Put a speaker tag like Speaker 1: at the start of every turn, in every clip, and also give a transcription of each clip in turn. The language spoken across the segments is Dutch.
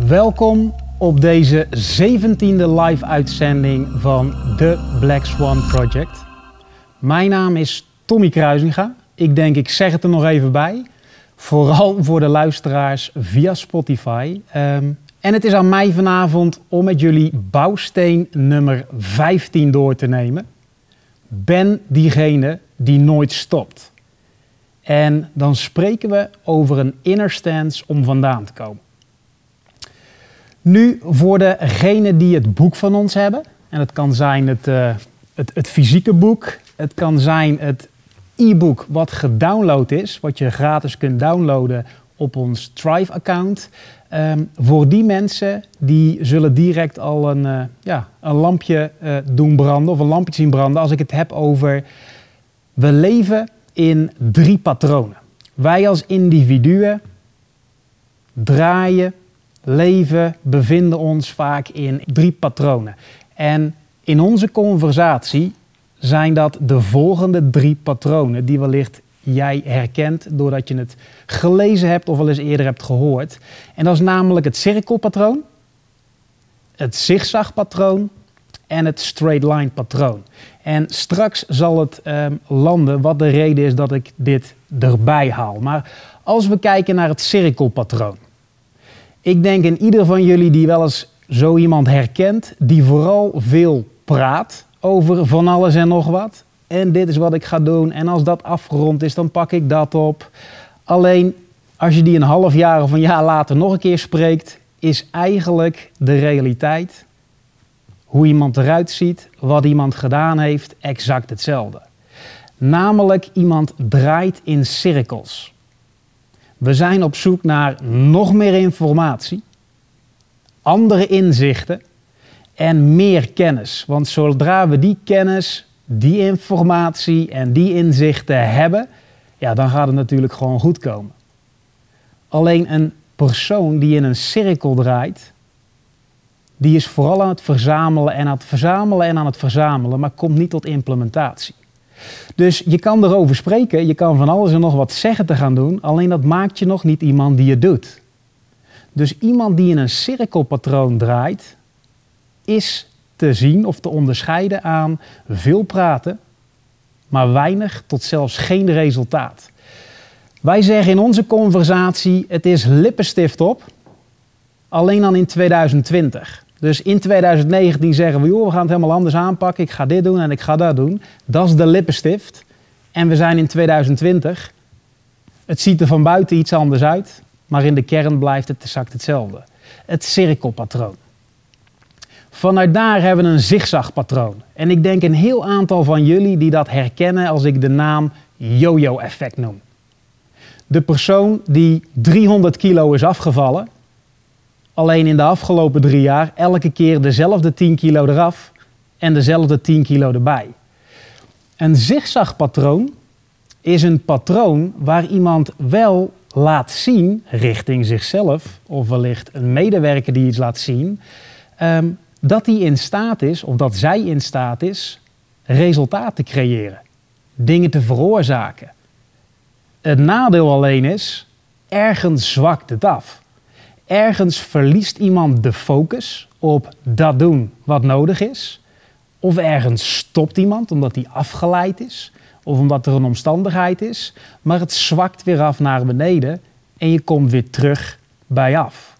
Speaker 1: Welkom op deze 17e live uitzending van The Black Swan Project. Mijn naam is Tommy Kruisinga. Ik denk, ik zeg het er nog even bij. Vooral voor de luisteraars via Spotify. Ehm, en het is aan mij vanavond om met jullie bouwsteen nummer 15 door te nemen. Ben diegene die nooit stopt. En dan spreken we over een inner stance om vandaan te komen. Nu voor degenen die het boek van ons hebben. En het kan zijn het, uh, het, het fysieke boek. Het kan zijn het e-book wat gedownload is. Wat je gratis kunt downloaden op ons Thrive-account. Um, voor die mensen die zullen direct al een, uh, ja, een lampje uh, doen branden. Of een lampje zien branden als ik het heb over... We leven in drie patronen. Wij als individuen draaien leven bevinden ons vaak in drie patronen. En in onze conversatie zijn dat de volgende drie patronen die wellicht jij herkent doordat je het gelezen hebt of wel eens eerder hebt gehoord. En dat is namelijk het cirkelpatroon, het zigzagpatroon en het straight line patroon. En straks zal het um, landen wat de reden is dat ik dit erbij haal. Maar als we kijken naar het cirkelpatroon. Ik denk in ieder van jullie die wel eens zo iemand herkent, die vooral veel praat over van alles en nog wat. En dit is wat ik ga doen. En als dat afgerond is, dan pak ik dat op. Alleen als je die een half jaar of een jaar later nog een keer spreekt, is eigenlijk de realiteit, hoe iemand eruit ziet, wat iemand gedaan heeft, exact hetzelfde. Namelijk iemand draait in cirkels. We zijn op zoek naar nog meer informatie, andere inzichten en meer kennis. Want zodra we die kennis, die informatie en die inzichten hebben, ja, dan gaat het natuurlijk gewoon goed komen. Alleen een persoon die in een cirkel draait, die is vooral aan het verzamelen en aan het verzamelen en aan het verzamelen, maar komt niet tot implementatie. Dus je kan erover spreken, je kan van alles en nog wat zeggen te gaan doen, alleen dat maakt je nog niet iemand die het doet. Dus iemand die in een cirkelpatroon draait, is te zien of te onderscheiden aan veel praten, maar weinig tot zelfs geen resultaat. Wij zeggen in onze conversatie: het is lippenstift op, alleen dan in 2020. Dus in 2019 zeggen we, joh, we gaan het helemaal anders aanpakken. Ik ga dit doen en ik ga dat doen. Dat is de lippenstift. En we zijn in 2020. Het ziet er van buiten iets anders uit, maar in de kern blijft het exact hetzelfde. Het cirkelpatroon. Vanuit daar hebben we een zigzagpatroon. En ik denk een heel aantal van jullie die dat herkennen als ik de naam yo-yo-effect noem. De persoon die 300 kilo is afgevallen Alleen in de afgelopen drie jaar elke keer dezelfde 10 kilo eraf en dezelfde 10 kilo erbij. Een zigzagpatroon is een patroon waar iemand wel laat zien richting zichzelf, of wellicht een medewerker die iets laat zien, um, dat hij in staat is, of dat zij in staat is, resultaat te creëren, dingen te veroorzaken. Het nadeel alleen is, ergens zwakt het af. Ergens verliest iemand de focus op dat doen wat nodig is. Of ergens stopt iemand omdat hij afgeleid is. Of omdat er een omstandigheid is. Maar het zwakt weer af naar beneden en je komt weer terug bij af.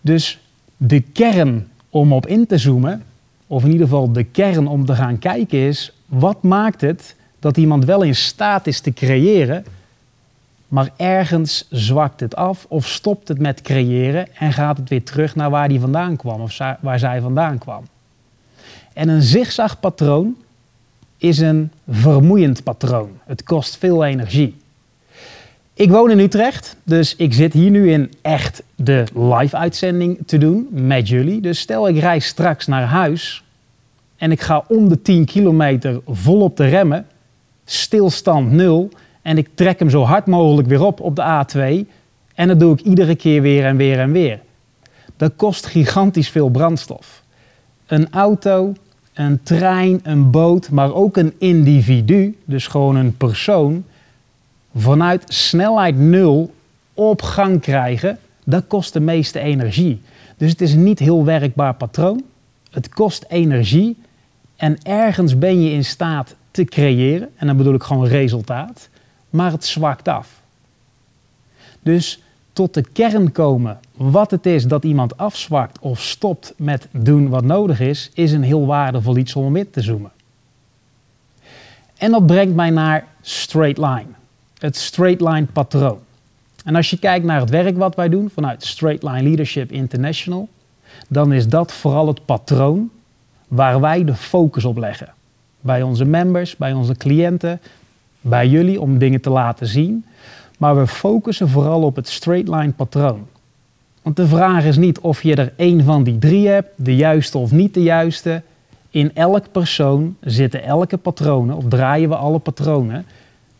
Speaker 1: Dus de kern om op in te zoomen, of in ieder geval de kern om te gaan kijken is, wat maakt het dat iemand wel in staat is te creëren, maar ergens zwakt het af of stopt het met creëren en gaat het weer terug naar waar die vandaan kwam of waar zij vandaan kwam. En een zigzagpatroon is een vermoeiend patroon. Het kost veel energie. Ik woon in Utrecht, dus ik zit hier nu in echt de live-uitzending te doen met jullie. Dus stel ik reis straks naar huis en ik ga om de 10 kilometer volop te remmen, stilstand nul, en ik trek hem zo hard mogelijk weer op op de A2. En dat doe ik iedere keer weer en weer en weer. Dat kost gigantisch veel brandstof. Een auto, een trein, een boot, maar ook een individu, dus gewoon een persoon, vanuit snelheid nul op gang krijgen, Dat kost de meeste energie. Dus het is een niet heel werkbaar patroon. Het kost energie. En ergens ben je in staat te creëren. En dan bedoel ik gewoon resultaat. Maar het zwakt af. Dus tot de kern komen wat het is dat iemand afzwakt of stopt met doen wat nodig is, is een heel waardevol iets om in te zoomen. En dat brengt mij naar straight line. Het straight line patroon. En als je kijkt naar het werk wat wij doen vanuit Straight Line Leadership International, dan is dat vooral het patroon waar wij de focus op leggen. Bij onze members, bij onze cliënten, bij jullie om dingen te laten zien. Maar we focussen vooral op het straight line patroon. Want de vraag is niet of je er één van die drie hebt, de juiste of niet de juiste. In elk persoon zitten elke patronen, of draaien we alle patronen.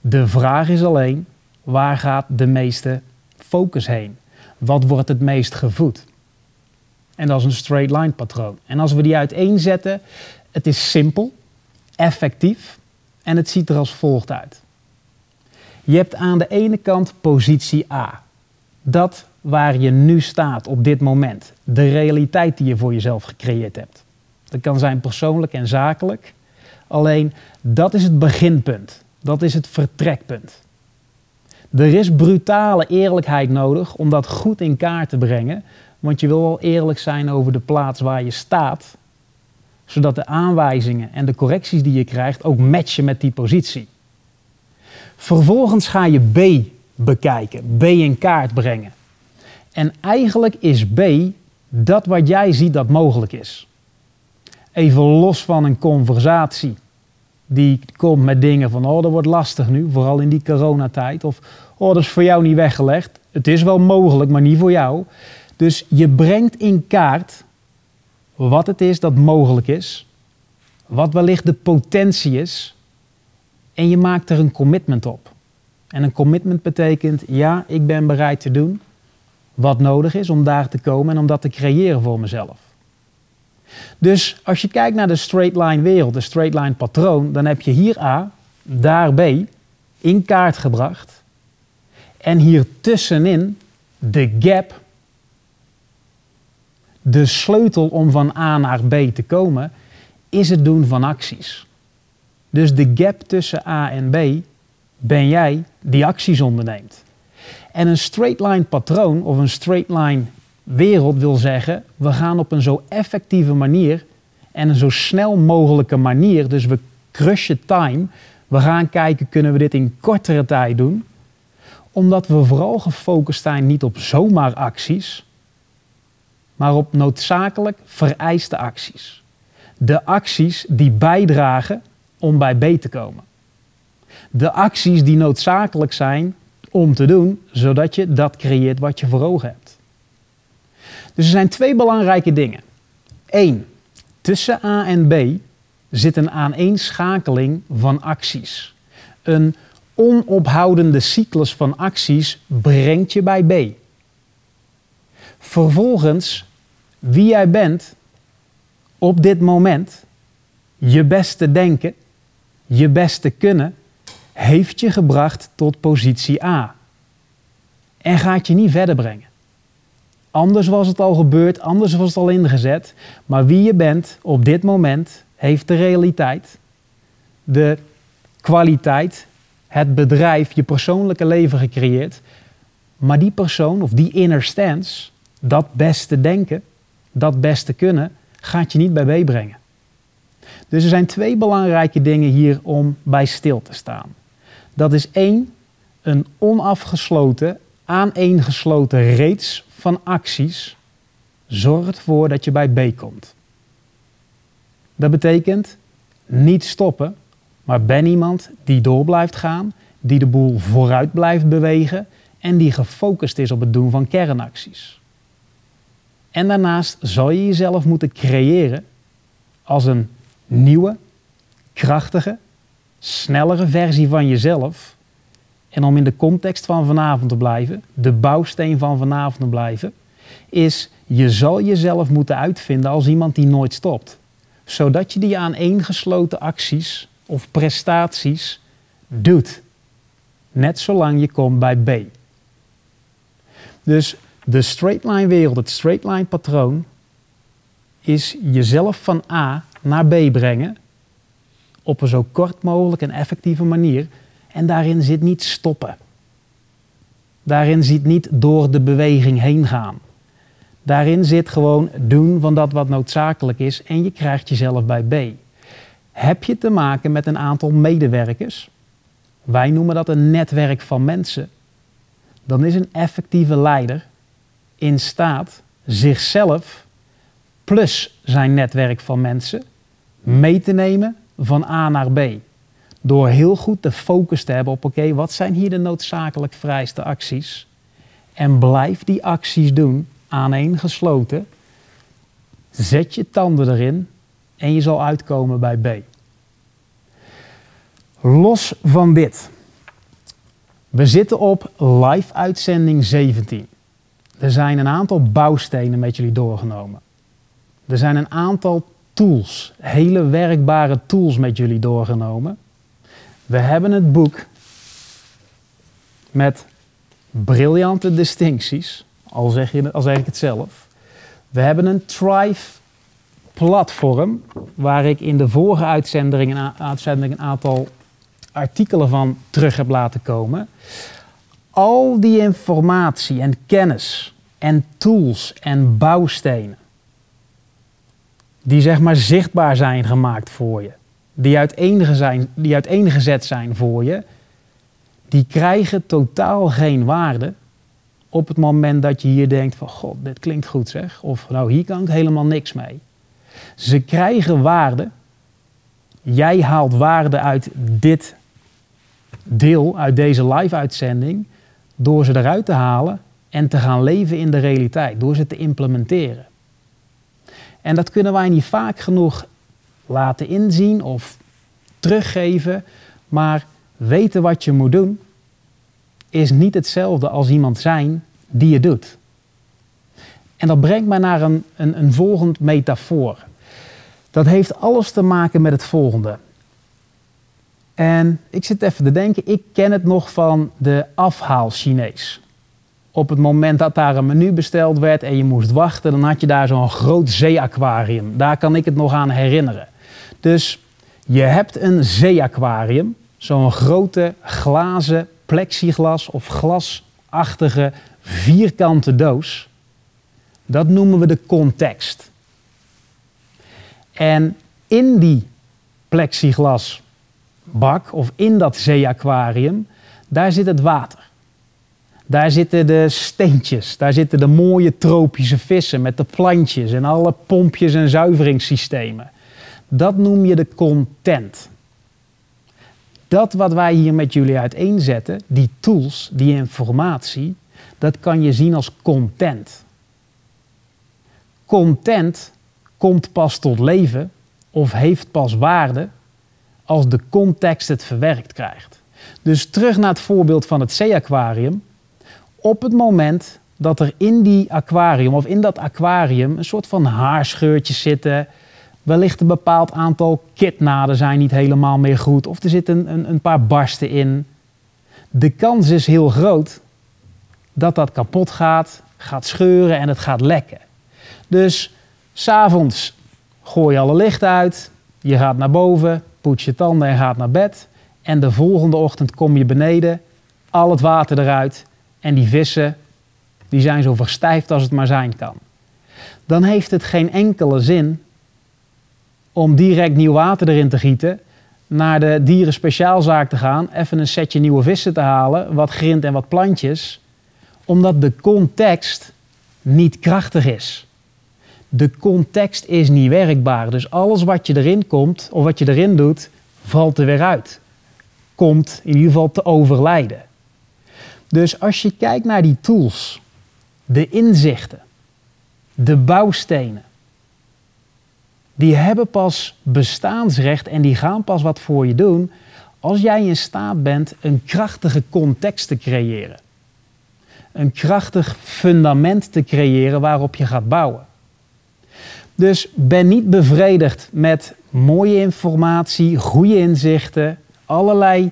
Speaker 1: De vraag is alleen, waar gaat de meeste focus heen? Wat wordt het meest gevoed? En dat is een straight line patroon. En als we die uiteenzetten, het is simpel, effectief en het ziet er als volgt uit. Je hebt aan de ene kant positie A. Dat waar je nu staat op dit moment. De realiteit die je voor jezelf gecreëerd hebt. Dat kan zijn persoonlijk en zakelijk. Alleen dat is het beginpunt. Dat is het vertrekpunt. Er is brutale eerlijkheid nodig om dat goed in kaart te brengen. Want je wil wel eerlijk zijn over de plaats waar je staat. Zodat de aanwijzingen en de correcties die je krijgt ook matchen met die positie. Vervolgens ga je B bekijken, B in kaart brengen. En eigenlijk is B dat wat jij ziet dat mogelijk is. Even los van een conversatie die komt met dingen van, oh dat wordt lastig nu, vooral in die coronatijd. Of, oh dat is voor jou niet weggelegd. Het is wel mogelijk, maar niet voor jou. Dus je brengt in kaart wat het is dat mogelijk is, wat wellicht de potentie is, en je maakt er een commitment op. En een commitment betekent, ja, ik ben bereid te doen wat nodig is om daar te komen en om dat te creëren voor mezelf. Dus als je kijkt naar de straight line wereld, de straight line patroon, dan heb je hier A, daar B in kaart gebracht. En hier tussenin de gap, de sleutel om van A naar B te komen, is het doen van acties. Dus de gap tussen A en B ben jij die acties onderneemt. En een straight line patroon of een straight line wereld wil zeggen, we gaan op een zo effectieve manier en een zo snel mogelijke manier, dus we crushen time, we gaan kijken, kunnen we dit in kortere tijd doen? Omdat we vooral gefocust zijn niet op zomaar acties, maar op noodzakelijk vereiste acties. De acties die bijdragen om bij B te komen. De acties die noodzakelijk zijn om te doen, zodat je dat creëert wat je voor ogen hebt. Dus er zijn twee belangrijke dingen. Eén, tussen A en B zit een aaneenschakeling van acties. Een onophoudende cyclus van acties brengt je bij B. Vervolgens, wie jij bent op dit moment, je beste denken, je beste kunnen, heeft je gebracht tot positie A. En gaat je niet verder brengen. Anders was het al gebeurd, anders was het al ingezet. Maar wie je bent op dit moment heeft de realiteit, de kwaliteit, het bedrijf, je persoonlijke leven gecreëerd. Maar die persoon of die inner stance, dat beste denken, dat beste kunnen, gaat je niet bij B brengen. Dus er zijn twee belangrijke dingen hier om bij stil te staan. Dat is één, een onafgesloten, aaneengesloten reeks van acties zorgt ervoor dat je bij B komt. Dat betekent niet stoppen, maar ben iemand die door blijft gaan, die de boel vooruit blijft bewegen en die gefocust is op het doen van kernacties. En daarnaast zal je jezelf moeten creëren als een nieuwe, krachtige, snellere versie van jezelf. En om in de context van vanavond te blijven, de bouwsteen van vanavond te blijven, is je zal jezelf moeten uitvinden als iemand die nooit stopt. Zodat je die aaneengesloten acties of prestaties doet. Net zolang je komt bij B. Dus De straight line wereld, het straight line patroon, is jezelf van A naar B brengen op een zo kort mogelijk en effectieve manier. En daarin zit niet stoppen. Daarin zit niet door de beweging heen gaan. Daarin zit gewoon doen van dat wat noodzakelijk is en je krijgt jezelf bij B. Heb je te maken met een aantal medewerkers? Wij noemen dat een netwerk van mensen. Dan is een effectieve leider in staat zichzelf plus zijn netwerk van mensen mee te nemen van A naar B. Door heel goed de focus te hebben op oké, wat zijn hier de noodzakelijk vrijste acties? En blijf die acties doen aaneengesloten. Zet je tanden erin en je zal uitkomen bij B. Los van dit. We zitten op live uitzending 17. Er zijn een aantal bouwstenen met jullie doorgenomen. Er zijn een aantal tools, hele werkbare tools met jullie doorgenomen. We hebben het boek met briljante distincties, al zeg, je, al zeg ik het zelf. We hebben een Thrive platform, waar ik in de vorige uitzending uitzending een aantal artikelen van terug heb laten komen. Al die informatie en kennis en tools en bouwstenen die zeg maar zichtbaar zijn gemaakt voor je, die uiteen, zijn, die uiteengezet zijn voor je, die krijgen totaal geen waarde op het moment dat je hier denkt van god, dit klinkt goed zeg, of nou hier kan ik helemaal niks mee. Ze krijgen waarde, jij haalt waarde uit dit deel, uit deze live-uitzending, door ze eruit te halen en te gaan leven in de realiteit, door ze te implementeren. En dat kunnen wij niet vaak genoeg laten inzien of teruggeven. Maar weten wat je moet doen is niet hetzelfde als iemand zijn die je doet. En dat brengt mij naar een, een, een volgend metafoor. Dat heeft alles te maken met het volgende. En ik zit even te denken, ik ken het nog van de afhaal Chinees op het moment dat daar een menu besteld werd en je moest wachten, dan had je daar zo'n groot zeeaquarium. Daar kan ik het nog aan herinneren. Dus je hebt een zeeaquarium, zo'n grote glazen plexiglas of glasachtige vierkante doos. Dat noemen we de context. En in die plexiglasbak of in dat zeeaquarium, daar zit het water. Daar zitten de steentjes, daar zitten de mooie tropische vissen met de plantjes en alle pompjes en zuiveringssystemen. Dat noem je de content. Dat wat wij hier met jullie uiteenzetten, die tools, die informatie, dat kan je zien als content. Content komt pas tot leven of heeft pas waarde als de context het verwerkt krijgt. Dus terug naar het voorbeeld van het zeeaquarium op het moment dat er in die aquarium of in dat aquarium een soort van haarscheurtjes zitten, wellicht een bepaald aantal kitnaden zijn niet helemaal meer goed of er zitten een, een paar barsten in. De kans is heel groot dat dat kapot gaat, gaat scheuren en het gaat lekken. Dus s'avonds gooi je alle licht uit, je gaat naar boven, poets je tanden en gaat naar bed. En de volgende ochtend kom je beneden, al het water eruit en die vissen die zijn zo verstijfd als het maar zijn kan. Dan heeft het geen enkele zin om direct nieuw water erin te gieten, naar de dieren speciaalzaak te gaan, even een setje nieuwe vissen te halen, wat grind en wat plantjes, omdat de context niet krachtig is. De context is niet werkbaar. Dus alles wat je erin komt of wat je erin doet, valt er weer uit. Komt in ieder geval te overlijden. Dus als je kijkt naar die tools, de inzichten, de bouwstenen, die hebben pas bestaansrecht en die gaan pas wat voor je doen als jij in staat bent een krachtige context te creëren. Een krachtig fundament te creëren waarop je gaat bouwen. Dus ben niet bevredigd met mooie informatie, goede inzichten, allerlei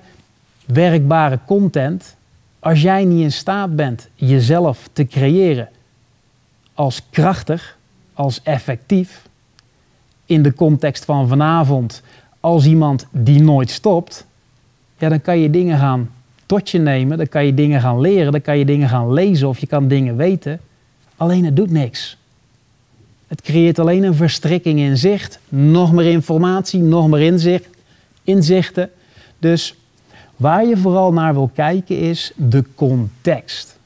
Speaker 1: werkbare content als jij niet in staat bent jezelf te creëren als krachtig, als effectief. In de context van vanavond, als iemand die nooit stopt, ja, dan kan je dingen gaan tot je nemen, dan kan je dingen gaan leren, dan kan je dingen gaan lezen of je kan dingen weten. Alleen het doet niks. Het creëert alleen een verstrikking in zicht, nog meer informatie, nog meer inzicht, inzichten. Dus waar je vooral naar wil kijken is de context.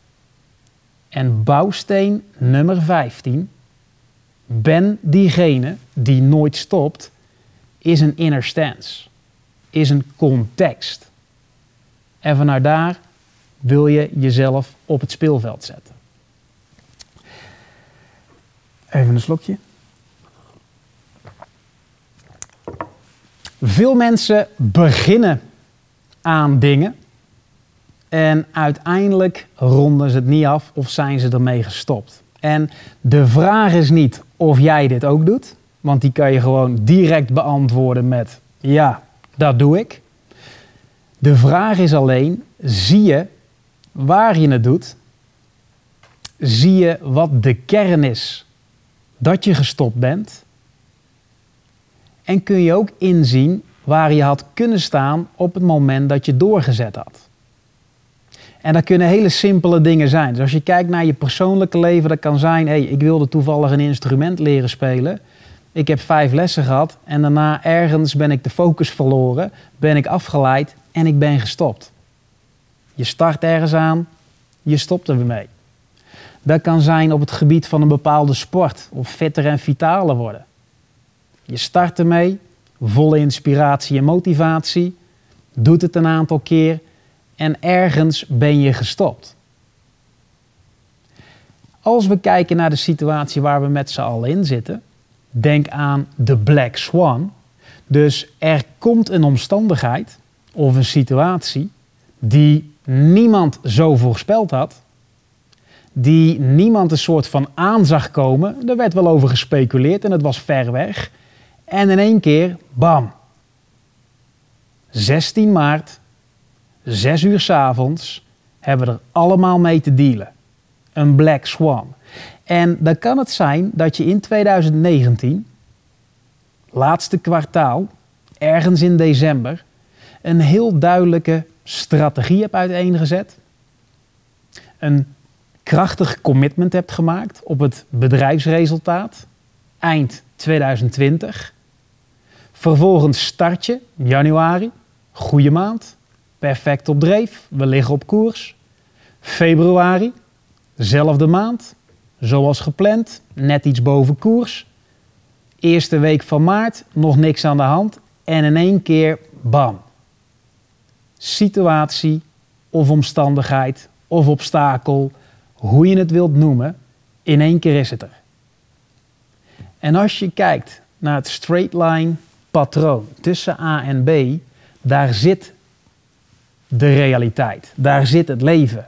Speaker 1: En bouwsteen nummer 15, ben diegene die nooit stopt, is een inner stance, is een context. En vanuit daar wil je jezelf op het speelveld zetten. Even een slokje. Veel mensen beginnen aan dingen en uiteindelijk ronden ze het niet af of zijn ze ermee gestopt. En de vraag is niet of jij dit ook doet, want die kan je gewoon direct beantwoorden met ja, dat doe ik. De vraag is alleen, zie je waar je het doet? Zie je wat de kern is dat je gestopt bent? En kun je ook inzien waar je had kunnen staan op het moment dat je doorgezet had? En dat kunnen hele simpele dingen zijn. Dus als je kijkt naar je persoonlijke leven, dat kan zijn: hey, ik wilde toevallig een instrument leren spelen. Ik heb vijf lessen gehad en daarna ergens ben ik de focus verloren, ben ik afgeleid en ik ben gestopt. Je start ergens aan, je stopt er mee. Dat kan zijn op het gebied van een bepaalde sport of fitter en vitaler worden. Je start ermee, volle inspiratie en motivatie, doet het een aantal keer en ergens ben je gestopt. Als we kijken naar de situatie waar we met z'n allen in zitten, denk aan de Black Swan. Dus er komt een omstandigheid of een situatie die niemand zo voorspeld had, die niemand een soort van aan zag komen. Er werd wel over gespeculeerd en het was ver weg. En in één keer, bam. 16 maart, 6 uur s avonds, hebben we er allemaal mee te dealen. Een black swan. En dan kan het zijn dat je in 2019, laatste kwartaal, ergens in december, een heel duidelijke strategie hebt uiteengezet. Een krachtig commitment hebt gemaakt op het bedrijfsresultaat eind 2020. Vervolgens start je januari, goede maand, perfect op dreef, we liggen op koers. Februari, zelfde maand, zoals gepland, net iets boven koers. Eerste week van maart, nog niks aan de hand en in één keer bam situatie of omstandigheid of obstakel, hoe je het wilt noemen, in één keer is het er. En als je kijkt naar het straight line patroon tussen A en B, daar zit de realiteit, daar zit het leven.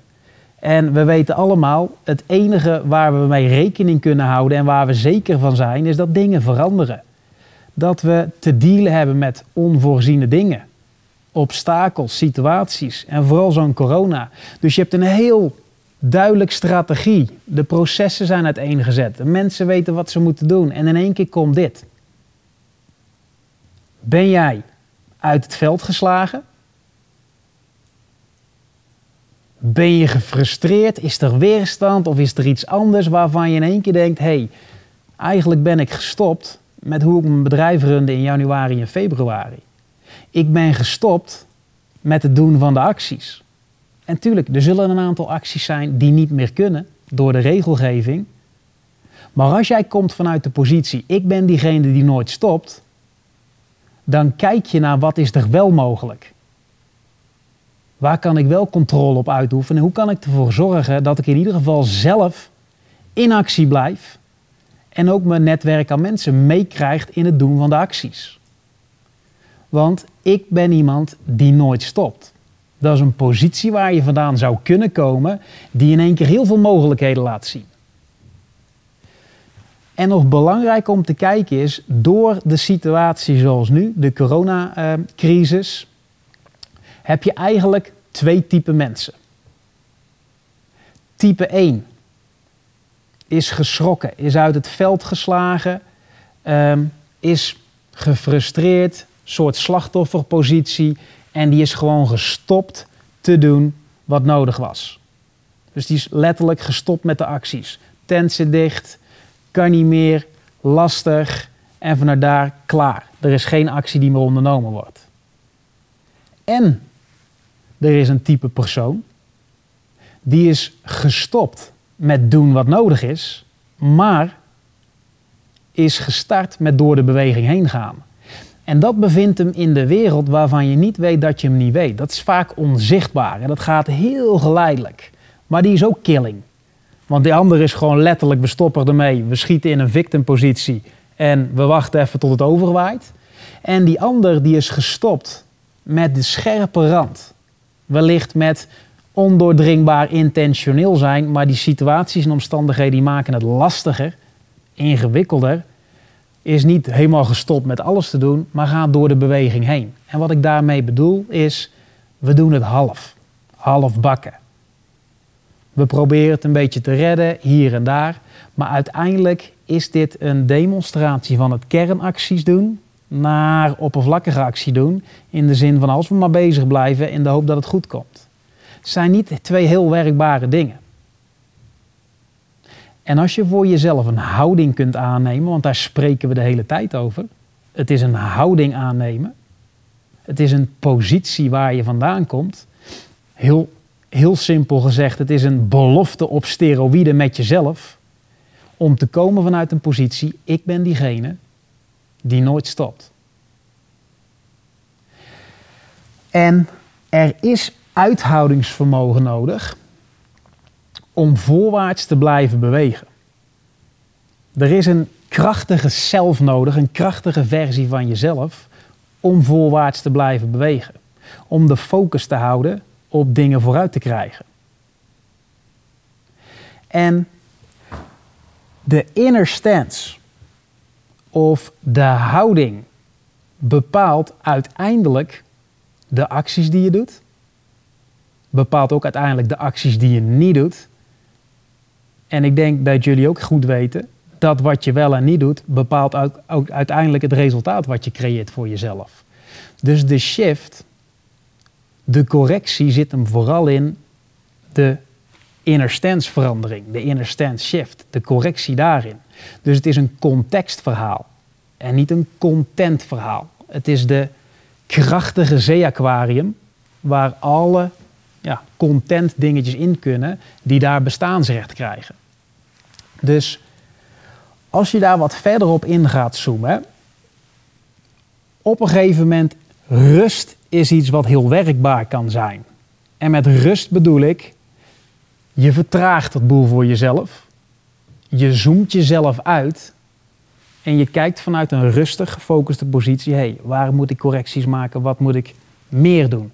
Speaker 1: En we weten allemaal, het enige waar we mee rekening kunnen houden en waar we zeker van zijn, is dat dingen veranderen. Dat we te dealen hebben met onvoorziene dingen obstakels, situaties en vooral zo'n corona. Dus je hebt een heel duidelijk strategie. De processen zijn uiteengezet. De mensen weten wat ze moeten doen. En in één keer komt dit. Ben jij uit het veld geslagen? Ben je gefrustreerd? Is er weerstand of is er iets anders waarvan je in één keer denkt: hé, hey, eigenlijk ben ik gestopt met hoe ik mijn bedrijf runde in januari en februari. Ik ben gestopt met het doen van de acties. En tuurlijk, er zullen een aantal acties zijn die niet meer kunnen door de regelgeving. Maar als jij komt vanuit de positie, ik ben diegene die nooit stopt, dan kijk je naar wat is er wel mogelijk. Waar kan ik wel controle op uitoefenen? Hoe kan ik ervoor zorgen dat ik in ieder geval zelf in actie blijf en ook mijn netwerk aan mensen meekrijgt in het doen van de acties? Want ik ben iemand die nooit stopt. Dat is een positie waar je vandaan zou kunnen komen, die in één keer heel veel mogelijkheden laat zien. En nog belangrijk om te kijken is, door de situatie zoals nu, de coronacrisis, heb je eigenlijk twee typen mensen. Type 1 is geschrokken, is uit het veld geslagen, ehm, is gefrustreerd, soort slachtofferpositie en die is gewoon gestopt te doen wat nodig was. Dus die is letterlijk gestopt met de acties. Tent dicht, kan niet meer, lastig en vanuit daar klaar. Er is geen actie die meer ondernomen wordt. En er is een type persoon die is gestopt met doen wat nodig is, maar is gestart met door de beweging heen gaan. En dat bevindt hem in de wereld waarvan je niet weet dat je hem niet weet. Dat is vaak onzichtbaar en dat gaat heel geleidelijk. Maar die is ook killing. Want die andere is gewoon letterlijk, we ermee. We schieten in een victimpositie en we wachten even tot het overwaait. En die ander die is gestopt met de scherpe rand. Wellicht met ondoordringbaar intentioneel zijn, maar die situaties en omstandigheden die maken het lastiger, ingewikkelder, is niet helemaal gestopt met alles te doen, maar gaat door de beweging heen. En wat ik daarmee bedoel is, we doen het half, half bakken. We proberen het een beetje te redden hier en daar, maar uiteindelijk is dit een demonstratie van het kernacties doen naar oppervlakkige actie doen, in de zin van als we maar bezig blijven in de hoop dat het goed komt zijn niet twee heel werkbare dingen. En als je voor jezelf een houding kunt aannemen, want daar spreken we de hele tijd over. Het is een houding aannemen. Het is een positie waar je vandaan komt. Heel, heel simpel gezegd, het is een belofte op steroïden met jezelf. Om te komen vanuit een positie, ik ben diegene die nooit stopt. En er is uithoudingsvermogen nodig om voorwaarts te blijven bewegen. Er is een krachtige zelf nodig, een krachtige versie van jezelf om voorwaarts te blijven bewegen. Om de focus te houden op dingen vooruit te krijgen. En de inner stance of de houding bepaalt uiteindelijk de acties die je doet bepaalt ook uiteindelijk de acties die je niet doet. En ik denk dat jullie ook goed weten dat wat je wel en niet doet, bepaalt ook, uiteindelijk het resultaat wat je creëert voor jezelf. Dus de shift, de correctie zit hem vooral in de inner stance verandering, de inner stance shift, de correctie daarin. Dus het is een contextverhaal en niet een contentverhaal. Het is de krachtige zeeaquarium waar alle ja, content dingetjes in kunnen die daar bestaansrecht krijgen. Dus als je daar wat verder op in gaat zoomen, op een gegeven moment rust is iets wat heel werkbaar kan zijn. En met rust bedoel ik, je vertraagt het boel voor jezelf, je zoomt jezelf uit en je kijkt vanuit een rustig gefocuste positie, hé, hey, waar moet ik correcties maken, wat moet ik meer doen?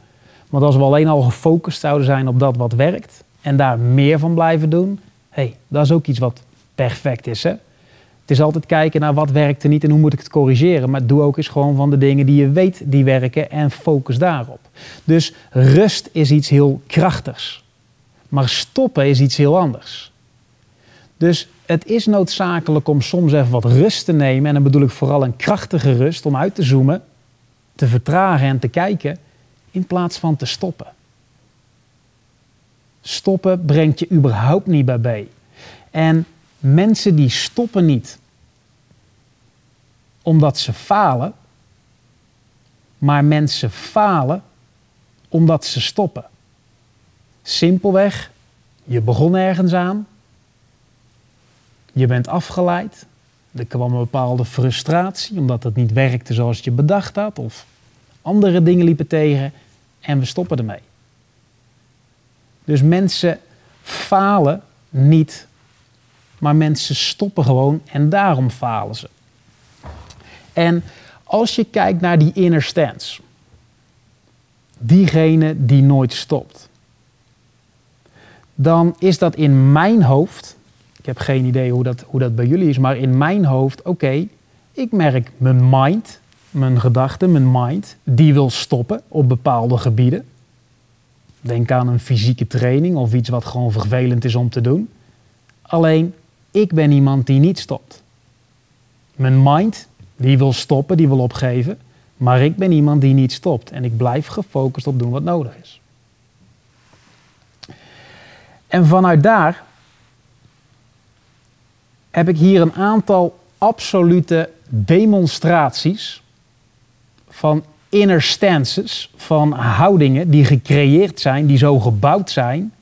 Speaker 1: Want als we alleen al gefocust zouden zijn op dat wat werkt en daar meer van blijven doen, hey, dat is ook iets wat perfect is. Hè? Het is altijd kijken naar wat werkt er niet en hoe moet ik het corrigeren. Maar doe ook eens gewoon van de dingen die je weet die werken en focus daarop. Dus rust is iets heel krachtigs. Maar stoppen is iets heel anders. Dus het is noodzakelijk om soms even wat rust te nemen. En dan bedoel ik vooral een krachtige rust om uit te zoomen, te vertragen en te kijken in plaats van te stoppen. Stoppen brengt je überhaupt niet bij B. En mensen die stoppen niet omdat ze falen, maar mensen falen omdat ze stoppen. Simpelweg, je begon ergens aan, je bent afgeleid, er kwam een bepaalde frustratie omdat het niet werkte zoals je bedacht had, of andere dingen liepen tegen en we stoppen ermee. Dus mensen falen niet, maar mensen stoppen gewoon en daarom falen ze. En als je kijkt naar die inner stance, diegene die nooit stopt, dan is dat in mijn hoofd, ik heb geen idee hoe dat, hoe dat bij jullie is, maar in mijn hoofd, oké, ik merk mijn mind, mijn gedachte, mijn mind, die wil stoppen op bepaalde gebieden. Denk aan een fysieke training of iets wat gewoon vervelend is om te doen. Alleen, Ik ben iemand die niet stopt. Mijn mind, die wil stoppen, die wil opgeven. Maar ik ben iemand die niet stopt. En ik blijf gefocust op doen wat nodig is. En vanuit daar heb ik hier een aantal absolute demonstraties van inner stances, van houdingen die gecreëerd zijn, die zo gebouwd zijn,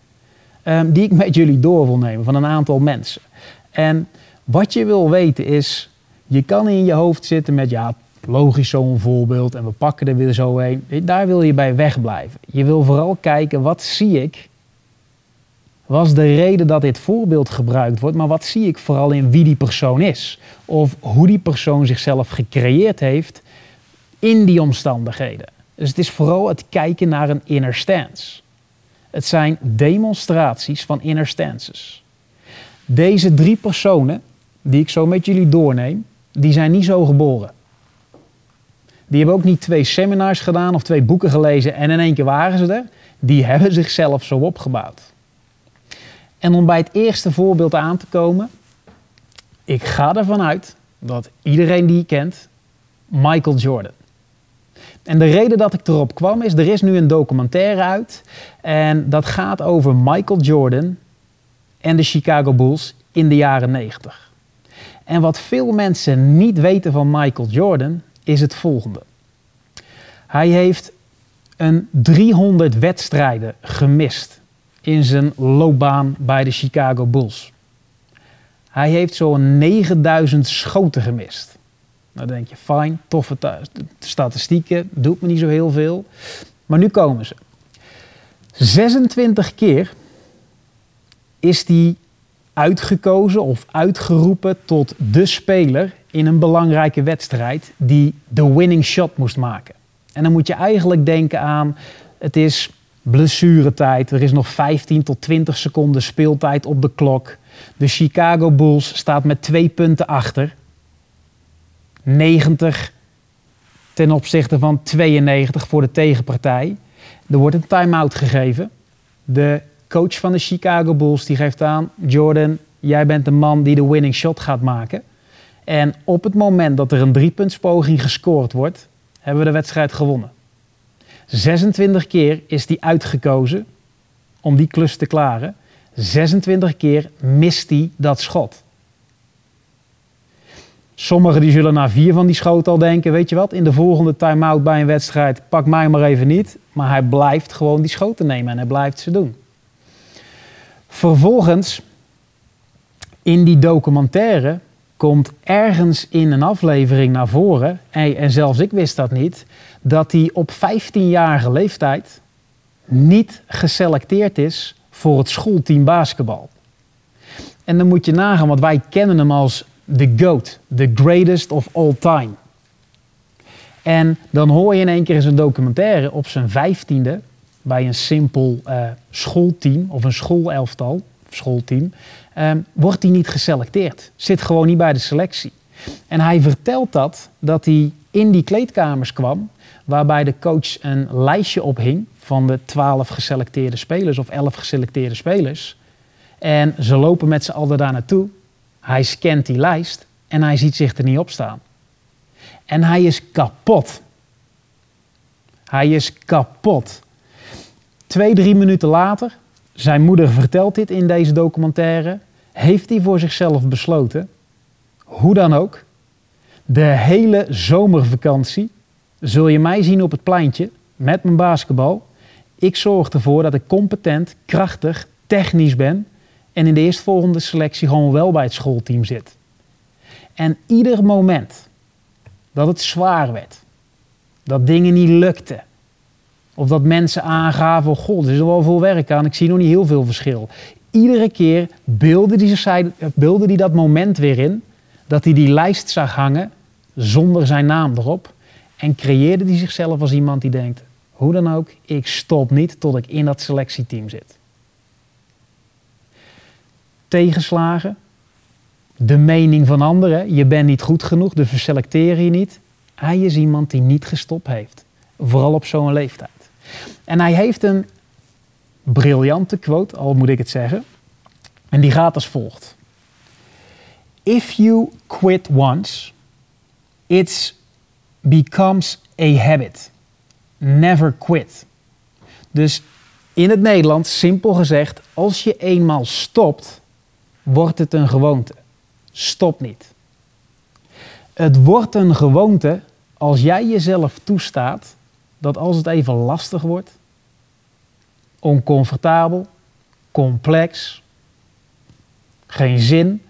Speaker 1: um, die ik met jullie door wil nemen van een aantal mensen. En wat je wil weten is, je kan in je hoofd zitten met, ja, logisch zo'n voorbeeld en we pakken er weer zo heen. Daar wil je bij wegblijven. Je wil vooral kijken, wat zie ik? Was de reden dat dit voorbeeld gebruikt wordt, maar wat zie ik vooral in wie die persoon is? Of hoe die persoon zichzelf gecreëerd heeft in die omstandigheden. Dus het is vooral het kijken naar een inner stance. Het zijn demonstraties van inner stances. Deze drie personen, die ik zo met jullie doorneem, die zijn niet zo geboren. Die hebben ook niet twee seminars gedaan of twee boeken gelezen en in één keer waren ze er. Die hebben zichzelf zo opgebouwd. En om bij het eerste voorbeeld aan te komen, ik ga ervan uit dat iedereen die je kent, Michael Jordan. En de reden dat ik erop kwam is, er is nu een documentaire uit. En dat gaat over Michael Jordan en de Chicago Bulls in de jaren 90. En wat veel mensen niet weten van Michael Jordan is het volgende. Hij heeft een 300 wedstrijden gemist in zijn loopbaan bij de Chicago Bulls. Hij heeft zo'n 9000 schoten gemist. Nou denk je, fijn, toffe statistieken, doet me niet zo heel veel. Maar nu komen ze. 26 keer is hij uitgekozen of uitgeroepen tot de speler in een belangrijke wedstrijd die de winning shot moest maken. En dan moet je eigenlijk denken aan, het is blessuretijd, er is nog 15 tot 20 seconden speeltijd op de klok. De Chicago Bulls staat met twee punten achter. 90 ten opzichte van 92 voor de tegenpartij. Er wordt een time-out gegeven. De coach van de Chicago Bulls die geeft aan: Jordan, jij bent de man die de winning shot gaat maken. En op het moment dat er een driepuntspoging gescoord wordt, hebben we de wedstrijd gewonnen. 26 keer is hij uitgekozen om die klus te klaren. 26 keer mist hij dat schot. Sommigen die zullen na vier van die schoten al denken, weet je wat, in de volgende time-out bij een wedstrijd, pak mij maar even niet. Maar hij blijft gewoon die schoten nemen en hij blijft ze doen. Vervolgens, in die documentaire, komt ergens in een aflevering naar voren, en zelfs ik wist dat niet, dat hij op 15-jarige leeftijd niet geselecteerd is voor het schoolteam basketbal. En dan moet je nagaan, want wij kennen hem als the GOAT, the greatest of all time. En dan hoor je in één keer in zijn documentaire op zijn vijftiende bij een simpel uh, schoolteam of een schoolelftal, schoolteam, um, wordt hij niet geselecteerd. Zit gewoon niet bij de selectie. En hij vertelt dat, dat hij in die kleedkamers kwam, waarbij de coach een lijstje ophing van de twaalf geselecteerde spelers of elf geselecteerde spelers. En ze lopen met z'n allen daar naartoe. Hij scant die lijst en hij ziet zich er niet op staan. En hij is kapot. Hij is kapot. Twee, drie minuten later, zijn moeder vertelt dit in deze documentaire, heeft hij voor zichzelf besloten, hoe dan ook, de hele zomervakantie zul je mij zien op het pleintje met mijn basketbal. Ik zorg ervoor dat ik competent, krachtig, technisch ben en in de eerstvolgende selectie gewoon wel bij het schoolteam zit. En ieder moment dat het zwaar werd, dat dingen niet lukten, of dat mensen aangaven, oh god, er is er wel veel werk aan, ik zie nog niet heel veel verschil. Iedere keer beelde hij, zich, beelde hij dat moment weer in, dat hij die lijst zag hangen zonder zijn naam erop. En creëerde hij zichzelf als iemand die denkt, hoe dan ook, ik stop niet tot ik in dat selectieteam zit. Tegenslagen, de mening van anderen, je bent niet goed genoeg, dus verselecteer je niet. Hij is iemand die niet gestopt heeft, vooral op zo'n leeftijd. En hij heeft een briljante quote, al moet ik het zeggen. En die gaat als volgt. If you quit once, it becomes a habit. Never quit. Dus in het Nederlands, simpel gezegd, als je eenmaal stopt, wordt het een gewoonte. Stop niet. Het wordt een gewoonte als jij jezelf toestaat dat als het even lastig wordt, oncomfortabel, complex, geen zin.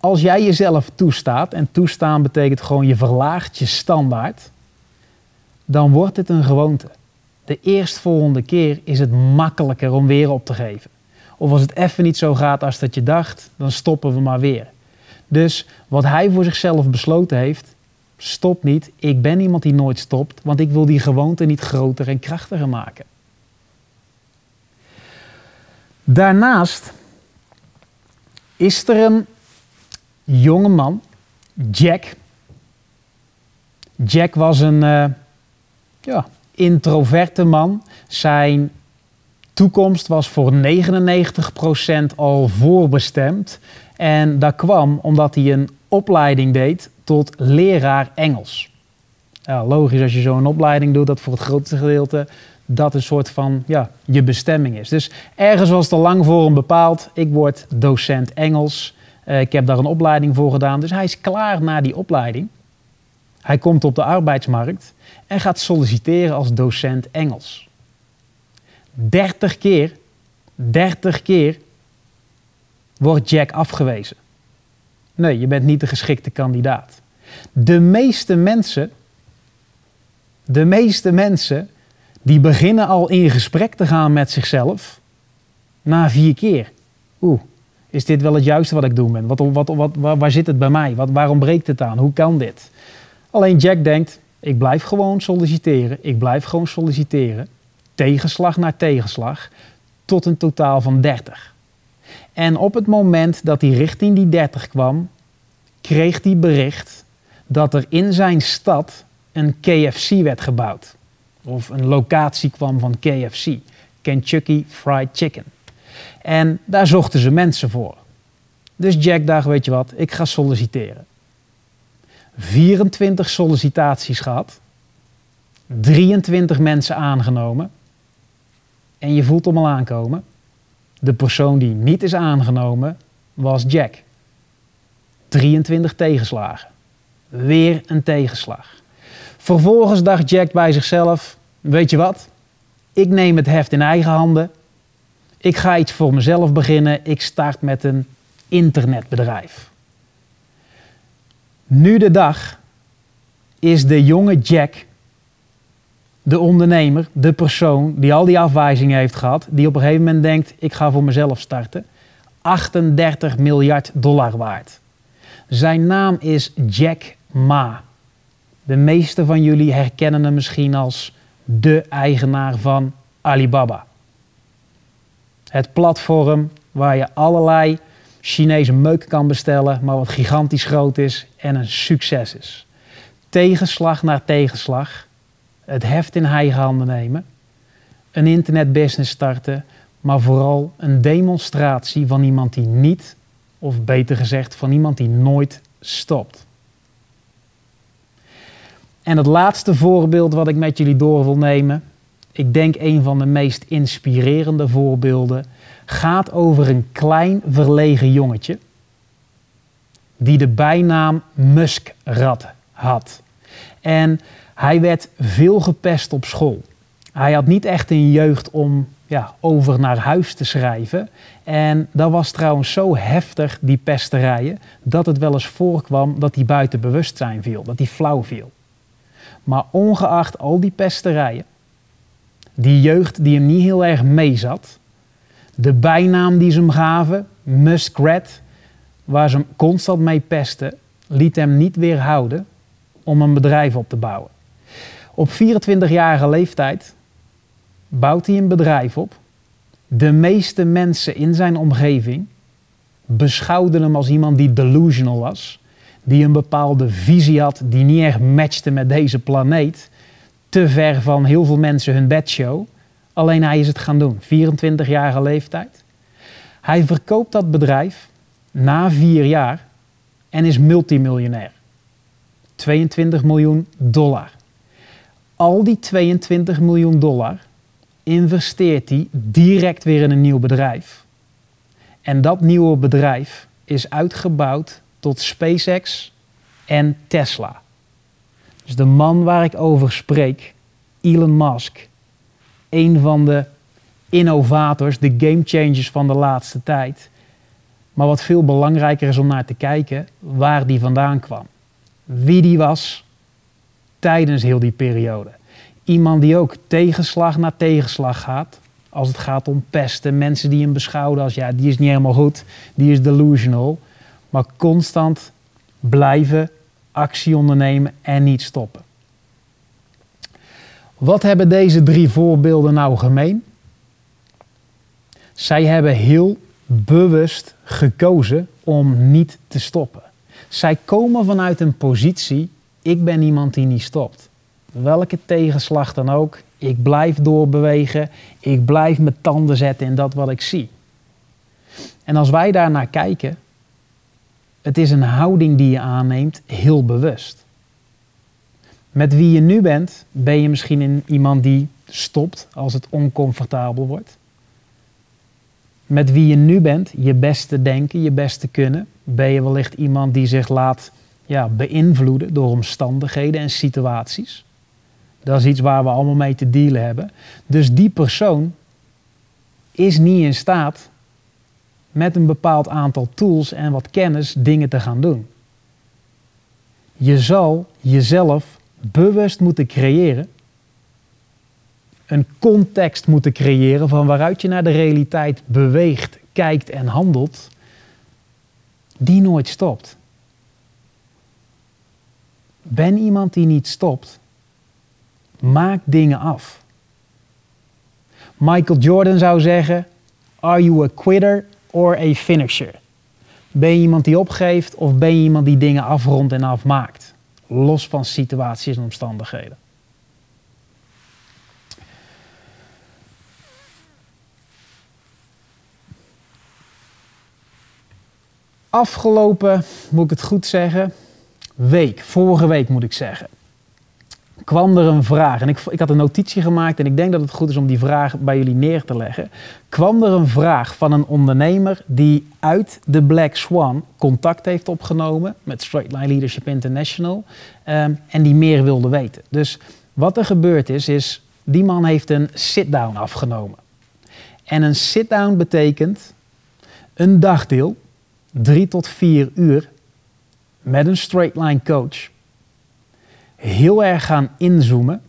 Speaker 1: Als jij jezelf toestaat, en toestaan betekent gewoon je verlaagt je standaard, dan wordt het een gewoonte. De eerstvolgende keer is het makkelijker om weer op te geven. Of als het even niet zo gaat als dat je dacht, dan stoppen we maar weer. Dus wat hij voor zichzelf besloten heeft, stop niet. Ik ben iemand die nooit stopt, want ik wil die gewoonte niet groter en krachtiger maken. Daarnaast is er een jonge man, Jack. Jack was een uh, ja, introverte man. Zijn toekomst was voor 99% al voorbestemd. En dat kwam omdat hij een opleiding deed tot leraar Engels. Ja, logisch als je zo'n opleiding doet, dat voor het grootste gedeelte dat een soort van ja, je bestemming is. Dus ergens was het al lang voor hem bepaald. Ik word docent Engels. Uh, ik heb daar een opleiding voor gedaan. Dus hij is klaar na die opleiding. Hij komt op de arbeidsmarkt en gaat solliciteren als docent Engels. 30 keer, 30 keer wordt Jack afgewezen. Nee, je bent niet de geschikte kandidaat. De meeste mensen, de meeste mensen, die beginnen al in gesprek te gaan met zichzelf na vier keer. Oeh, is dit wel het juiste wat ik doen? Wat, wat, wat, waar, waar zit het bij mij? Waarom breekt het aan? Hoe kan dit? Alleen Jack denkt, ik blijf gewoon solliciteren. Ik blijf gewoon solliciteren. Tegenslag naar tegenslag. Tot een totaal van 30. En op het moment dat hij richting die 30 kwam, kreeg hij bericht dat er in zijn stad een KFC werd gebouwd. Of een locatie kwam van KFC, Kentucky Fried Chicken. En daar zochten ze mensen voor. Dus Jack dacht, weet je wat, ik ga solliciteren. 24 sollicitaties gehad. 23 mensen aangenomen. En je voelt hem al aankomen. De persoon die niet is aangenomen was Jack. 23 tegenslagen. Weer een tegenslag. Vervolgens dacht Jack bij zichzelf: Weet je wat? Ik neem het heft in eigen handen. Ik ga iets voor mezelf beginnen. Ik start met een internetbedrijf. Nu de dag is de jonge Jack, de ondernemer, de persoon die al die afwijzingen heeft gehad, die op een gegeven moment denkt: ik ga voor mezelf starten. 38 miljard dollar waard. Zijn naam is Jack Ma. De meeste van jullie herkennen hem misschien als de eigenaar van Alibaba. Het platform waar je allerlei Chinese meuk kan bestellen, maar wat gigantisch groot is en een succes is. Tegenslag naar tegenslag, het heft in eigen handen nemen, een internetbusiness starten, maar vooral een demonstratie van iemand die niet, of beter gezegd, van iemand die nooit stopt. En het laatste voorbeeld wat ik met jullie door wil nemen, ik denk een van de meest inspirerende voorbeelden, gaat over een klein verlegen jongetje die de bijnaam Muskrat had. En hij werd veel gepest op school. Hij had niet echt een jeugd om ja, over naar huis te schrijven. En dat was trouwens zo heftig, die pesterijen, dat het wel eens voorkwam dat hij buiten bewustzijn viel, dat hij flauw viel. Maar ongeacht al die pesterijen, die jeugd die hem niet heel erg meezat, de bijnaam die ze hem gaven, Muskrat, waar ze hem constant mee pesten, liet hem niet weerhouden om een bedrijf op te bouwen. Op 24-jarige leeftijd bouwt hij een bedrijf op. De meeste mensen in zijn omgeving beschouwden hem als iemand die delusional was die een bepaalde visie had die niet echt matchte met deze planeet. Te ver van heel veel mensen hun bedshow. Alleen hij is het gaan doen, 24-jarige leeftijd. Hij verkoopt dat bedrijf na vier jaar en is multimiljonair. 22 miljoen dollar. Al die 22 miljoen dollar investeert hij direct weer in een nieuw bedrijf. En dat nieuwe bedrijf is uitgebouwd tot SpaceX en Tesla. Dus de man waar ik over spreek, Elon Musk, een van de innovators, de game changers van de laatste tijd. Maar wat veel belangrijker is om naar te kijken, waar die vandaan kwam. Wie die was tijdens heel die periode. Iemand die ook tegenslag na tegenslag gaat. Als het gaat om pesten, mensen die hem beschouwen als ja, die is niet helemaal goed, die is delusional. Maar constant blijven, actie ondernemen en niet stoppen. Wat hebben deze drie voorbeelden nou gemeen? Zij hebben heel bewust gekozen om niet te stoppen. Zij komen vanuit een positie, ik ben iemand die niet stopt. Welke tegenslag dan ook, ik blijf doorbewegen, ik blijf mijn tanden zetten in dat wat ik zie. En als wij daarnaar kijken, het is een houding die je aanneemt heel bewust. Met wie je nu bent, ben je misschien iemand die stopt als het oncomfortabel wordt. Met wie je nu bent, je beste denken, je beste kunnen, ben je wellicht iemand die zich laat ja, beïnvloeden door omstandigheden en situaties. Dat is iets waar we allemaal mee te dealen hebben. Dus die persoon is niet in staat met een bepaald aantal tools en wat kennis dingen te gaan doen. Je zal jezelf bewust moeten creëren, een context moeten creëren van waaruit je naar de realiteit beweegt, kijkt en handelt, die nooit stopt. Ben iemand die niet stopt, maak dingen af. Michael Jordan zou zeggen: Are you a quitter or a finisher? Ben je iemand die opgeeft of ben je iemand die dingen afrondt en afmaakt? Los van situaties en omstandigheden. Afgelopen, moet ik het goed zeggen, week, vorige week moet ik zeggen, kwam er een vraag. En ik, ik had een notitie gemaakt en ik denk dat het goed is om die vraag bij jullie neer te leggen. Kwam er een vraag van een ondernemer die uit de Black Swan contact heeft opgenomen met Straight Line Leadership International um, en die meer wilde weten. Dus wat er gebeurd is, is die man heeft een sit-down afgenomen. En een sit-down betekent een dagdeel, drie tot vier uur, met een straight line coach heel erg gaan inzoomen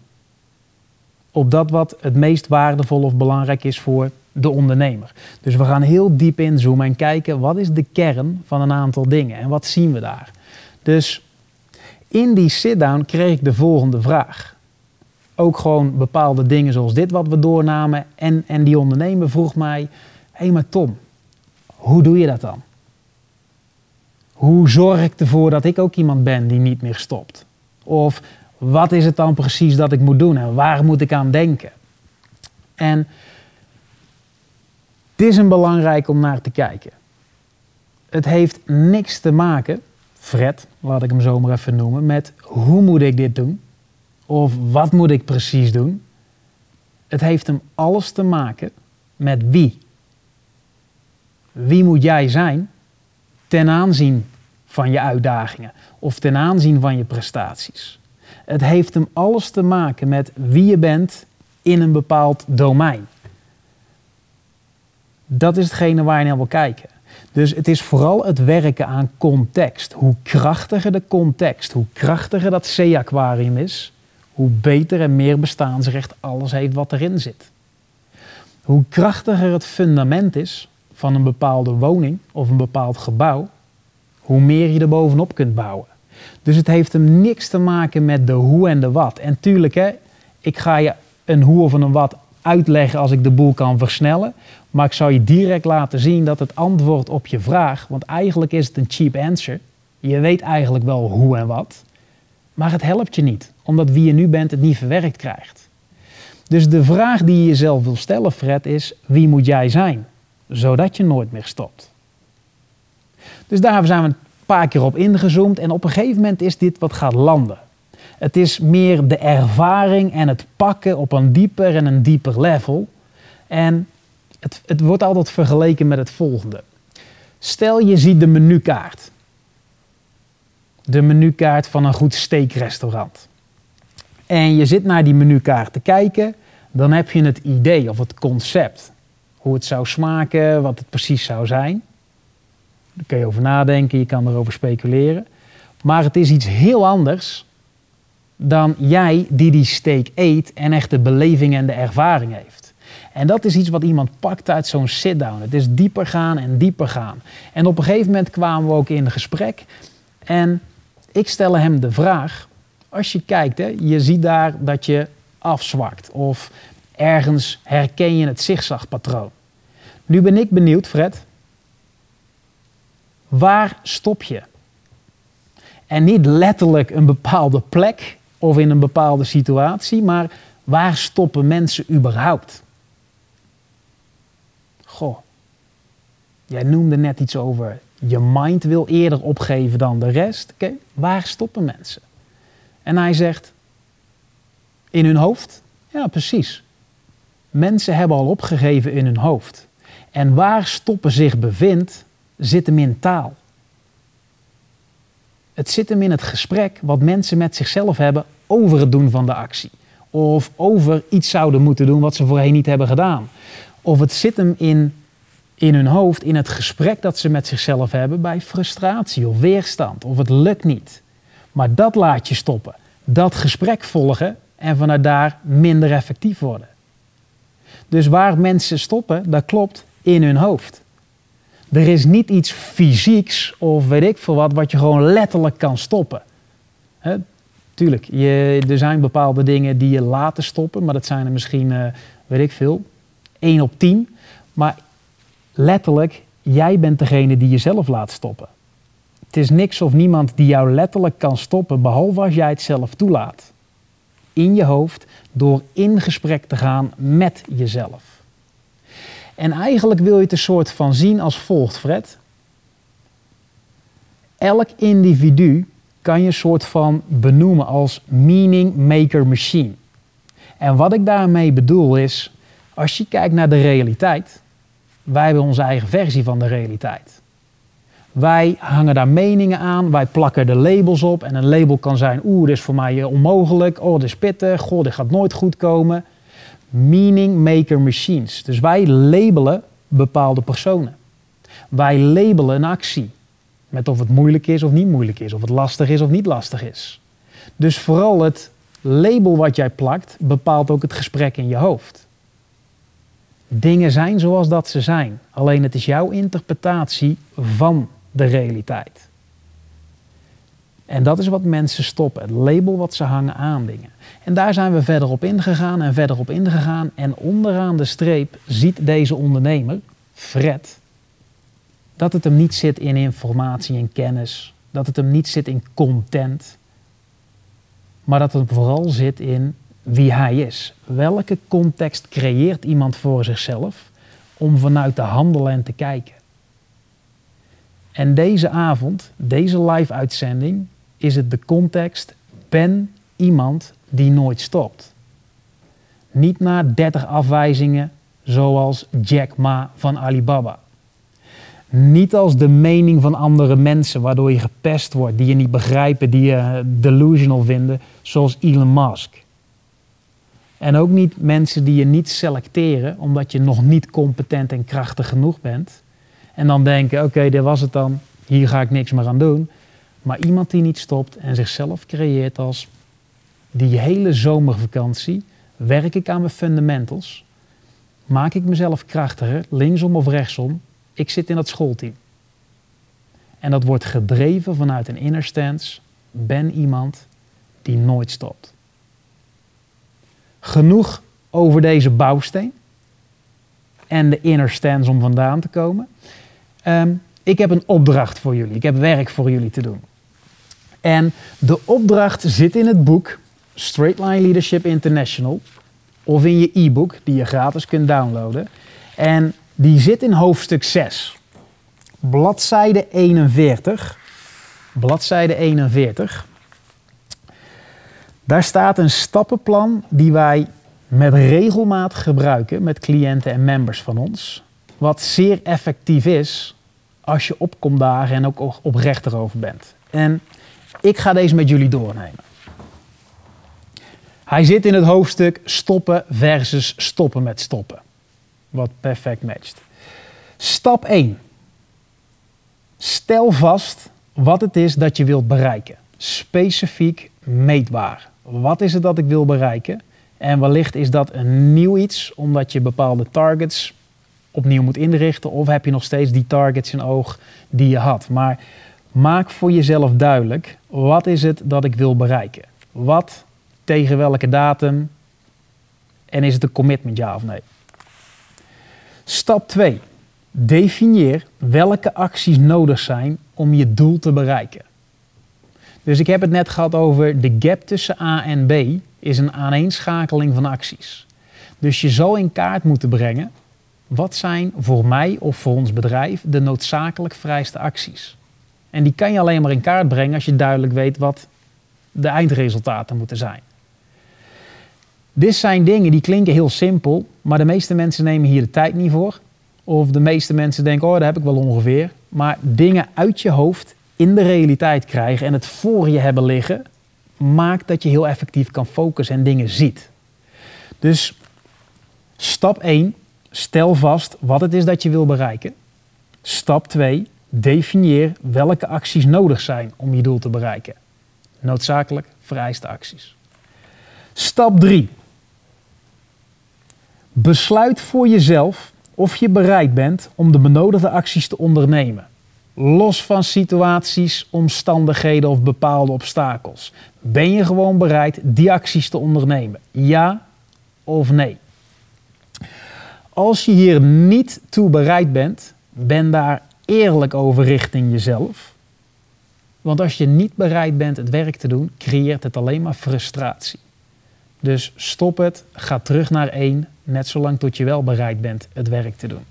Speaker 1: op dat wat het meest waardevol of belangrijk is voor de ondernemer. Dus we gaan heel diep inzoomen en kijken wat is de kern van een aantal dingen en wat zien we daar. Dus in die sit-down kreeg ik de volgende vraag. Ook gewoon bepaalde dingen zoals dit wat we doornamen. En, en die ondernemer vroeg mij, hé hey, maar Tom, hoe doe je dat dan? Hoe zorg ik ervoor dat ik ook iemand ben die niet meer stopt? Of wat is het dan precies dat ik moet doen en waar moet ik aan denken? En het is een belangrijk om naar te kijken. Het heeft niks te maken, Fred, laat ik hem zo maar even noemen, met hoe moet ik dit doen? Of wat moet ik precies doen? Het heeft hem alles te maken met wie. Wie moet jij zijn ten aanzien van je uitdagingen of ten aanzien van je prestaties. Het heeft hem alles te maken met wie je bent in een bepaald domein. Dat is hetgene waar je naar wil kijken. Dus het is vooral het werken aan context. Hoe krachtiger de context, hoe krachtiger dat zee-aquarium is, hoe beter en meer bestaansrecht alles heeft wat erin zit. Hoe krachtiger het fundament is van een bepaalde woning of een bepaald gebouw, hoe meer je er bovenop kunt bouwen. Dus het heeft hem niks te maken met de hoe en de wat. En tuurlijk, hè, ik ga je een hoe of een wat uitleggen als ik de boel kan versnellen. Maar ik zou je direct laten zien dat het antwoord op je vraag, want eigenlijk is het een cheap answer. Je weet eigenlijk wel hoe en wat. Maar het helpt je niet, omdat wie je nu bent het niet verwerkt krijgt. Dus de vraag die je jezelf wil stellen, Fred, is: wie moet jij zijn? Zodat je nooit meer stopt. Dus daar zijn we paar keer op ingezoomd en op een gegeven moment is dit wat gaat landen. Het is meer de ervaring en het pakken op een dieper en een dieper level. En het, het wordt altijd vergeleken met het volgende. Stel je ziet de menukaart. De menukaart van een goed steakrestaurant. En je zit naar die menukaart te kijken, dan heb je het idee of het concept. Hoe het zou smaken, wat het precies zou zijn. Daar kun je over nadenken, je kan erover speculeren. Maar het is iets heel anders dan jij die die steak eet en echt de beleving en de ervaring heeft. En dat is iets wat iemand pakt uit zo'n sit-down. Het is dieper gaan en dieper gaan. En op een gegeven moment kwamen we ook in gesprek. En ik stel hem de vraag: als je kijkt, hè, je ziet daar dat je afzwakt. Of ergens herken je het zigzagpatroon. Nu ben ik benieuwd, Fred. Waar stop je? En niet letterlijk een bepaalde plek of in een bepaalde situatie, maar waar stoppen mensen überhaupt? Goh, jij noemde net iets over je mind wil eerder opgeven dan de rest. Oké, waar stoppen mensen? En hij zegt, in hun hoofd? Ja, precies. Mensen hebben al opgegeven in hun hoofd. En waar stoppen zich bevindt, zit hem in taal. Het zit hem in het gesprek wat mensen met zichzelf hebben over het doen van de actie. Of over iets zouden moeten doen wat ze voorheen niet hebben gedaan. Of het zit hem in, in hun hoofd, in het gesprek dat ze met zichzelf hebben bij frustratie of weerstand. Of het lukt niet. Maar dat laat je stoppen. Dat gesprek volgen en vanuit daar minder effectief worden. Dus waar mensen stoppen, dat klopt, in hun hoofd. Er is niet iets fysieks of weet ik veel wat, wat je gewoon letterlijk kan stoppen. Tuurlijk, je, er zijn bepaalde dingen die je laten stoppen, maar dat zijn er misschien, uh, weet ik veel, 1 op 10. Maar letterlijk, jij bent degene die jezelf laat stoppen. Het is niks of niemand die jou letterlijk kan stoppen, behalve als jij het zelf toelaat. In je hoofd, door in gesprek te gaan met jezelf. En eigenlijk wil je het een soort van zien als volgt, Fred. Elk individu kan je een soort van benoemen als meaning maker machine. En wat ik daarmee bedoel is, als je kijkt naar de realiteit, wij hebben onze eigen versie van de realiteit. Wij hangen daar meningen aan, wij plakken de labels op. En een label kan zijn, oeh, dit is voor mij onmogelijk. Oh, dit is pittig. Goh, dit gaat nooit goed komen. Meaning maker machines. Dus wij labelen bepaalde personen. Wij labelen een actie. Met of het moeilijk is of niet moeilijk is. Of het lastig is of niet lastig is. Dus vooral het label wat jij plakt bepaalt ook het gesprek in je hoofd. Dingen zijn zoals dat ze zijn. Alleen het is jouw interpretatie van de realiteit. En dat is wat mensen stoppen, het label wat ze hangen aan dingen. En daar zijn we verder op ingegaan en verder op ingegaan. En onderaan de streep ziet deze ondernemer, Fred, dat het hem niet zit in informatie en kennis, dat het hem niet zit in content, maar dat het vooral zit in wie hij is. Welke context creëert iemand voor zichzelf om vanuit te handelen en te kijken? En deze avond, deze live-uitzending, is het de context: ben iemand die nooit stopt. Niet na 30 afwijzingen zoals Jack Ma van Alibaba. Niet als de mening van andere mensen waardoor je gepest wordt, die je niet begrijpen, die je delusional vinden, zoals Elon Musk. En ook niet mensen die je niet selecteren omdat je nog niet competent en krachtig genoeg bent. En dan denken, oké, dit was het dan, hier ga ik niks meer aan doen. Maar iemand die niet stopt en zichzelf creëert als die hele zomervakantie werk ik aan mijn fundamentals. Maak ik mezelf krachtiger, linksom of rechtsom. Ik zit in dat schoolteam. En dat wordt gedreven vanuit een inner stance. Ben iemand die nooit stopt. Genoeg over deze bouwsteen en de inner stance om vandaan te komen. Ehm, ik heb een opdracht voor jullie. Ik heb werk voor jullie te doen. En de opdracht zit in het boek Straight Line Leadership International. Of in je e-book, die je gratis kunt downloaden. En die zit in hoofdstuk 6. Bladzijde 41. bladzijde 41. Daar staat een stappenplan die wij met regelmaat gebruiken met cliënten en members van ons. Wat zeer effectief is als je opkomt dagen en ook oprecht erover bent. En ik ga deze met jullie doornemen. Hij zit in het hoofdstuk stoppen versus stoppen met stoppen. Wat perfect matcht. Stap 1. Stel vast wat het is dat je wilt bereiken. Specifiek meetbaar. Wat is het dat ik wil bereiken? En wellicht is dat een nieuw iets, omdat je bepaalde targets opnieuw moet inrichten. Of heb je nog steeds die targets in oog die je had. Maar maak voor jezelf duidelijk, wat is het dat ik wil bereiken? Wat, tegen welke datum? En is het een commitment, ja of nee? Stap 2. Definieer welke acties nodig zijn om je doel te bereiken. Dus ik heb het net gehad over de gap tussen A en B is een aaneenschakeling van acties. Dus je zal in kaart moeten brengen wat zijn voor mij of voor ons bedrijf de noodzakelijk vrijste acties. En die kan je alleen maar in kaart brengen als je duidelijk weet wat de eindresultaten moeten zijn. Dit zijn dingen die klinken heel simpel, maar de meeste mensen nemen hier de tijd niet voor. Of de meeste mensen denken, oh, dat heb ik wel ongeveer. Maar dingen uit je hoofd in de realiteit krijgen en het voor je hebben liggen, maakt dat je heel effectief kan focussen en dingen ziet. Dus stap 1, stel vast wat het is dat je wil bereiken. Stap 2, definieer welke acties nodig zijn om je doel te bereiken. Noodzakelijk vereiste acties. Stap 3. Besluit voor jezelf of je bereid bent om de benodigde acties te ondernemen. Los van situaties, omstandigheden of bepaalde obstakels. Ben je gewoon bereid die acties te ondernemen? Ja of nee? Als je hier niet toe bereid bent, ben daar eerlijk over richting jezelf. Want als je niet bereid bent het werk te doen, creëert het alleen maar frustratie. Dus stop het, ga terug naar één, net zolang tot je wel bereid bent het werk te doen.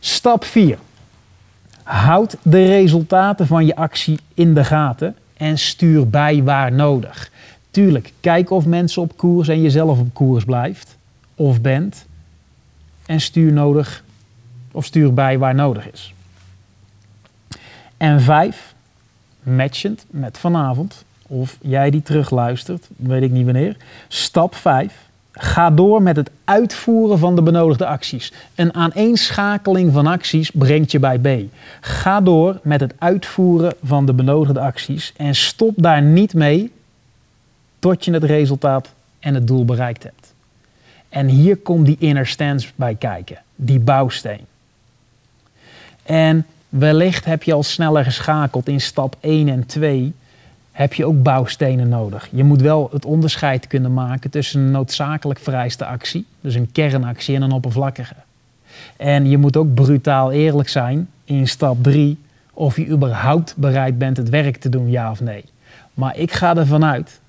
Speaker 1: Stap 4. Houd de resultaten van je actie in de gaten en stuur bij waar nodig. Tuurlijk, kijk of mensen op koers en jezelf op koers blijft of bent. En stuur nodig of stuur bij waar nodig is. En vijf, matchend met vanavond, of jij die terugluistert, weet ik niet wanneer. Stap 5. Ga door met het uitvoeren van de benodigde acties. Een aaneenschakeling van acties brengt je bij B. Ga door met het uitvoeren van de benodigde acties en stop daar niet mee tot je het resultaat en het doel bereikt hebt. En hier komt die inner stance bij kijken, die bouwsteen. En wellicht heb je al sneller geschakeld in stap 1 en 2 heb je ook bouwstenen nodig. Je moet wel het onderscheid kunnen maken tussen een noodzakelijk vereiste actie, dus een kernactie en een oppervlakkige. En je moet ook brutaal eerlijk zijn in stap 3 of je überhaupt bereid bent het werk te doen, ja of nee. Maar ik ga ervan uit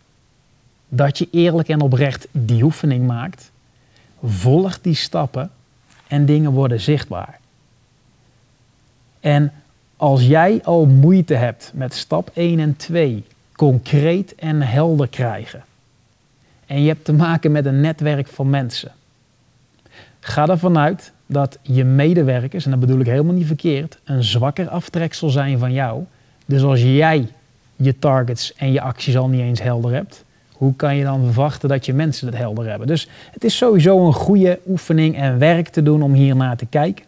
Speaker 1: dat je eerlijk en oprecht die oefening maakt, volg die stappen en dingen worden zichtbaar. En als jij al moeite hebt met stap 1 en 2 concreet en helder krijgen. En je hebt te maken met een netwerk van mensen. Ga ervan uit dat je medewerkers, en dat bedoel ik helemaal niet verkeerd, een zwakker aftreksel zijn van jou. Dus als jij je targets en je acties al niet eens helder hebt, hoe kan je dan verwachten dat je mensen het helder hebben? Dus het is sowieso een goede oefening en werk te doen om hier naar te kijken.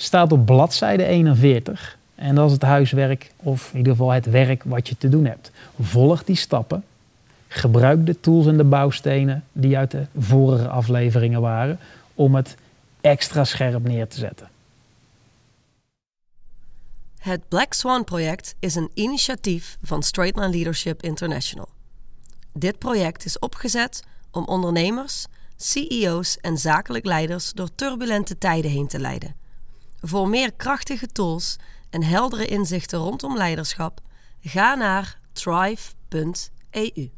Speaker 1: Staat op bladzijde 41. En dat is het huiswerk, of in ieder geval het werk wat je te doen hebt. Volg die stappen. Gebruik de tools en de bouwstenen die uit de vorige afleveringen waren om het extra scherp neer te zetten.
Speaker 2: Het Black Swan project is een initiatief van Straightline Leadership International. Dit project is opgezet om ondernemers, CEO's en zakelijk leiders door turbulente tijden heen te leiden. Voor meer krachtige tools en heldere inzichten rondom leiderschap, ga naar thrive.eu.